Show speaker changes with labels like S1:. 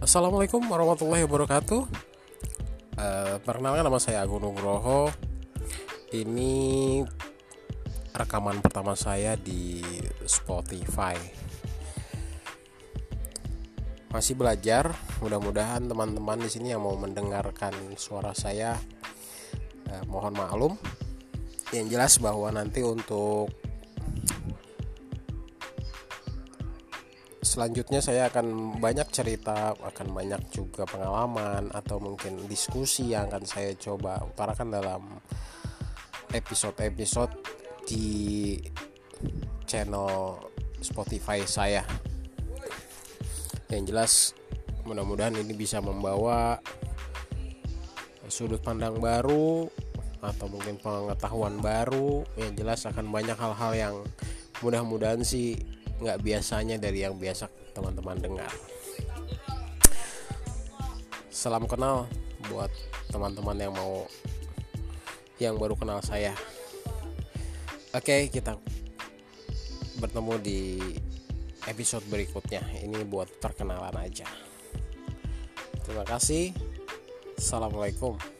S1: Assalamualaikum warahmatullahi wabarakatuh. Uh, perkenalkan nama saya Agung Nugroho. Ini rekaman pertama saya di Spotify. Masih belajar, mudah-mudahan teman-teman di sini yang mau mendengarkan suara saya uh, mohon maklum. Yang jelas bahwa nanti untuk selanjutnya saya akan banyak cerita, akan banyak juga pengalaman atau mungkin diskusi yang akan saya coba utarakan dalam episode-episode di channel Spotify saya. Yang jelas mudah-mudahan ini bisa membawa sudut pandang baru atau mungkin pengetahuan baru yang jelas akan banyak hal-hal yang mudah-mudahan sih nggak biasanya dari yang biasa teman-teman dengar. Salam kenal buat teman-teman yang mau yang baru kenal saya. Oke kita bertemu di episode berikutnya. Ini buat perkenalan aja. Terima kasih. Assalamualaikum